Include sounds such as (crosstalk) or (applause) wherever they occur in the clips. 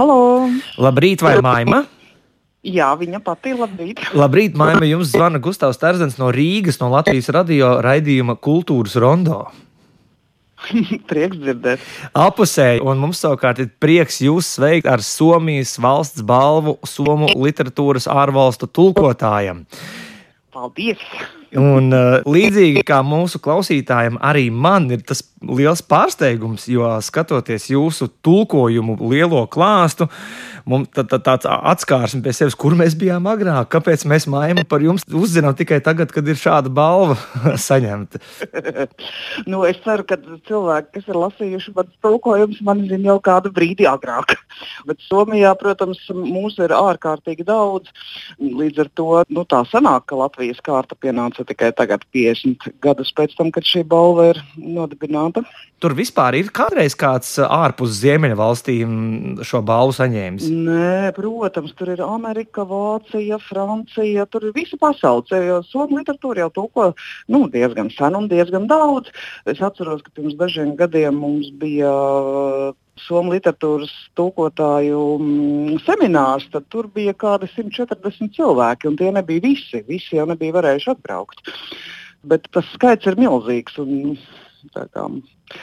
Halo! Labrīt, vai Maima? Jā, viņa pati labrīt. Labrīt, Maima, jums zvana Gustavs Terzens no Rīgas, no Latvijas radio raidījuma Kultūras Rondo. (laughs) prieks dzirdēt. Apusēji, un mums savukārt ir prieks jūs sveikt ar Somijas valsts balvu Somu literatūras ārvalstu tulkotājam. Paldies! Un, uh, līdzīgi kā mūsu klausītājiem, arī man ir tas liels pārsteigums, jo skatoties jūsu tulkojumu lielo klāstu, mums tā, tā, tāds atskārsme pie sevis, kur mēs bijām agrāk, kāpēc mēs mājām par jums uzzinām tikai tagad, kad ir šāda balva (laughs) saņemta. nu, es ceru, ka cilvēki, kas ir lasījuši manas tulkojumus, man zina jau kādu brīdi agrāk. Bet Somijā, protams, mūs ir ārkārtīgi daudz. Līdz ar to nu, tā sanāk, ka Latvijas kārta pienāca tikai tagad, 50 gadus pēc tam, kad šī balva ir nodibināta. Tur vispār ir kādreiz kāds ārpus Ziemeļvalstīm šo balvu saņēmis? Nē, protams, tur ir Amerika, Vācija, Francija. Tur ir visa pasaule. Somu literatūra jau tulko nu, diezgan sen un diezgan daudz. Es atceros, ka pirms dažiem gadiem mums bija Somu literatūras tulkotāju mm, seminārs, tad tur bija kādi 140 cilvēki, un tie nebija visi. Visi jau nebija varējuši atbraukt. Bet tas skaits ir milzīgs. Un,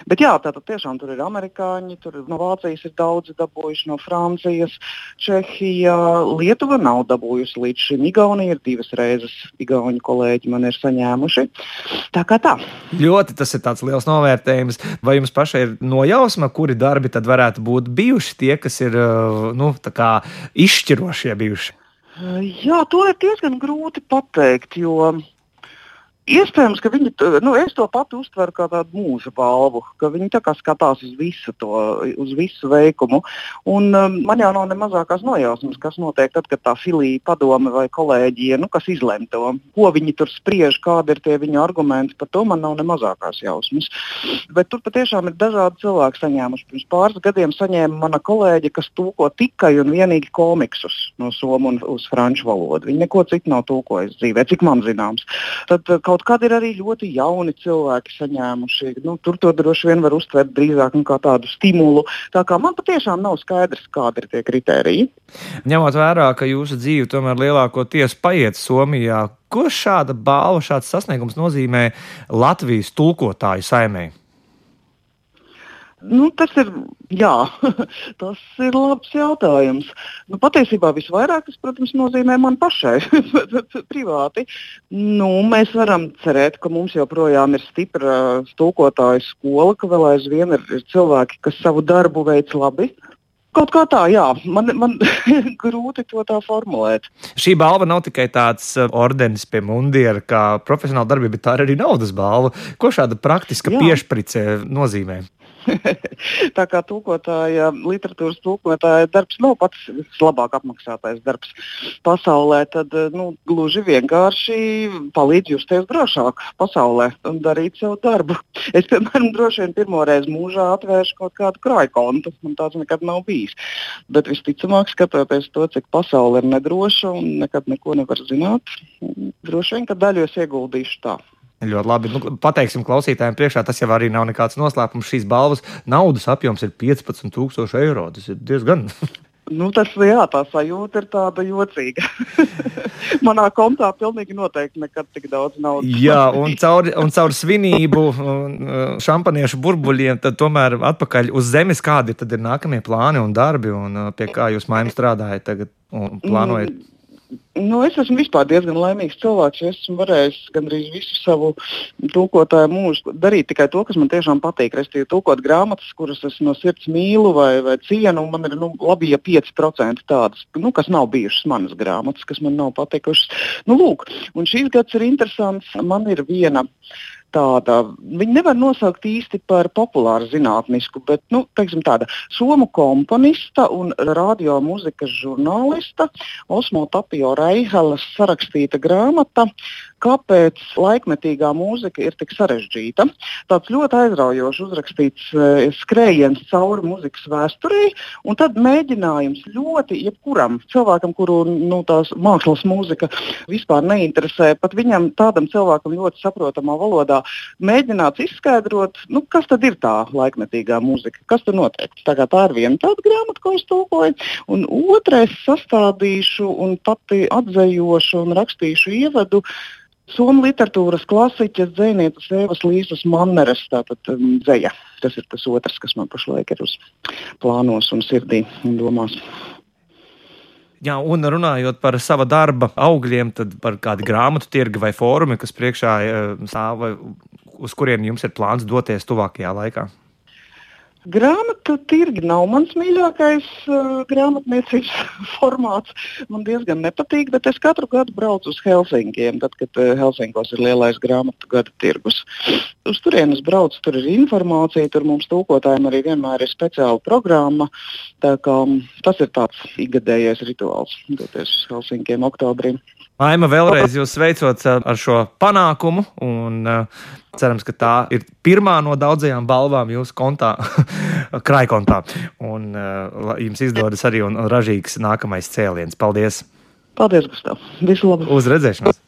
Bet jā, tātad tiešām tur ir amerikāņi, tur no Vācijas ir daudzi dabūjuši, no Francijas, Čehija, Lietuva nav dabūjusi līdz šim. Igaunija ir divas reizes, Igaunijas kolēģi man ir saņēmuši. Tā kā tā. Ļoti tas ir tāds liels novērtējums. Vai jums pašai ir nojausma, kuri darbi tad varētu būt bijuši tie, kas ir nu, izšķirošie bijuši? Jā, to ir diezgan grūti pateikt, jo Iespējams, ka viņi, nu, es to pati uztveru kā tādu mūža balvu, ka viņi tā kā skatās uz visu to, uz visu veikumu. Un, um, man jau nav ne mazākās nojausmas, kas notiek tad, kad tā filija padome vai kolēģija, nu, kas izlem to, ko viņi tur spriež, kādi ir tie viņu argumenti, par to man nav ne mazākās jausmas. Bet tur patiešām ir dažādi cilvēki saņēmuši. Pirms pāris gadiem saņēma mana kolēģe, kas tūko tikai un vienīgi komiksus no somu un uz franču valodu. Viņa neko citu nav tūkojusi dzīvē, cik man zināms. Tad, Kaut kad ir arī ļoti jauni cilvēki saņēmuši. Nu, tur to droši vien var uztvert drīzāk nu, kā tādu stimulu. Tā kā man patiešām nav skaidrs, kādi ir tie kriteriji. Ņemot vērā, ka jūsu dzīve tomēr lielākoties paiet Somijā, ko šāda balva, šāds sasniegums nozīmē Latvijas tulkotāju saimē? Nu, tas ir, jā, (laughs) tas ir labs jautājums. Nu, patiesībā visvairāk tas, protams, nozīmē man pašai, (laughs) privāti. Nu, mēs varam cerēt, ka mums joprojām ir stipra stūkotāju skola, ka vēl aizvien ir, ir cilvēki, kas savu darbu veic labi. Kaut kā tā, jā, man, man (laughs) grūti to tā formulēt. Šī balva nav tikai tāds uh, ordenis pie mundiera, kā profesionāla darbība, bet tā ir arī naudas balva. Ko šāda praktiska piešprice nozīmē? (laughs) tā kā tūkotāja, literatūras tūkotāja darbs nav pats vislabāk apmaksātais darbs pasaulē, tad nu, gluži vienkārši palīdz justies drošāk pasaulē un darīt savu darbu. (laughs) Es, piemēram, droši vien pirmo reizi mūžā atvēršu kaut kādu krāju kontu, man tāds nekad nav bijis. Bet visticamāk, skatoties to, cik pasaule ir nedroša un nekad neko nevar zināt, droši vien, ka daļu es ieguldīšu tā. Ļoti labi. Nu, pateiksim klausītājiem priekšā, tas jau arī nav nekāds noslēpums. Šīs balvas naudas apjoms ir 15,000 eiro. Tas ir diezgan. (laughs) Nu, tas jā, tā sajūta ir tāda jocīga. (laughs) Manā kontā pilnīgi noteikti nekad tik daudz naudas. (laughs) jā, un caur, un caur svinību, šampaniešu burbuļiem, tad tomēr atpakaļ uz zemes kādi ir nākamie plāni un darbi, un pie kā jūs mājām strādājat tagad un plānojat. Mm. Nu, es esmu vispār diezgan laimīgs cilvēks. Es esmu varējis gandrīz visu savu tūkotāju mūžu darīt tikai to, kas man tiešām patīk. Restīvi, tūkot grāmatas, kuras es no sirds mīlu vai, vai cienu. Man ir nu, labi, ja 5% tādas, nu, kas nav bijušas manas grāmatas, kas man nav patikušas. Nu, lūk, un šīs gads ir interesants. Man ir viena tāda, viņi nevar nosaukt īsti par populāru zinātnisku, bet nu, teiksim, tāda somu komponista un radiomūzikas žurnālista Osmo Tapio Reihelas sarakstīta grāmata kāpēc laikmetīgā mūzika ir tik sarežģīta. Tāds ļoti aizraujošs uzrakstīts e, skrējiens cauri mūzikas vēsturē, un tad mēģinājums ļoti jebkuram cilvēkam, kuru nu, tās mākslas mūzika vispār neinteresē, pat viņam tādam cilvēkam ļoti saprotamā valodā kā mēģināts izskaidrot, nu, kas tad ir tā laikmetīgā mūzika, kas tur notiek. Tā, tā ir viena tāda grāmata, ko es tulkoju, un otrais sastādīšu un pati atzējošu un rakstīšu ievadu Somu literatūras klasiķes dzinieces Evas Līsas Manneres tātad um, dzēja. Tas ir tas otrs, kas man pašlaik ir uz plānos un sirdī un domās. Jā, un runājot par sava darba augļiem, tad par kādu grāmatu tirgu vai fórumi, kas priekšā eh, stāv, uz kuriem jums ir plāns doties tuvākajā laikā. Grāmatu tirgi nav mans mīļākais uh, grāmatniecības (laughs) formāts. Man diezgan nepatīk, bet es katru gadu braucu uz Helsinkiem, tad, kad uh, Helsinkos ir lielais grāmatu gada tirgus. Uz turienes braucu, tur ir informācija, tur mums tūkotājiem arī vienmēr ir speciāla programma. Kā, tas ir tāds ikgadējais rituāls, doties uz Helsinkiem oktobrī. Aima, vēlreiz jūs sveicot ar šo panākumu, un uh, cerams, ka tā ir pirmā no daudzajām balvām jūsu kontā, (laughs) krājkontā. Un uh, jums izdodas arī un ražīgs nākamais cēliens. Paldies! Paldies, Gustav! Visu labu! Uz redzēšanos!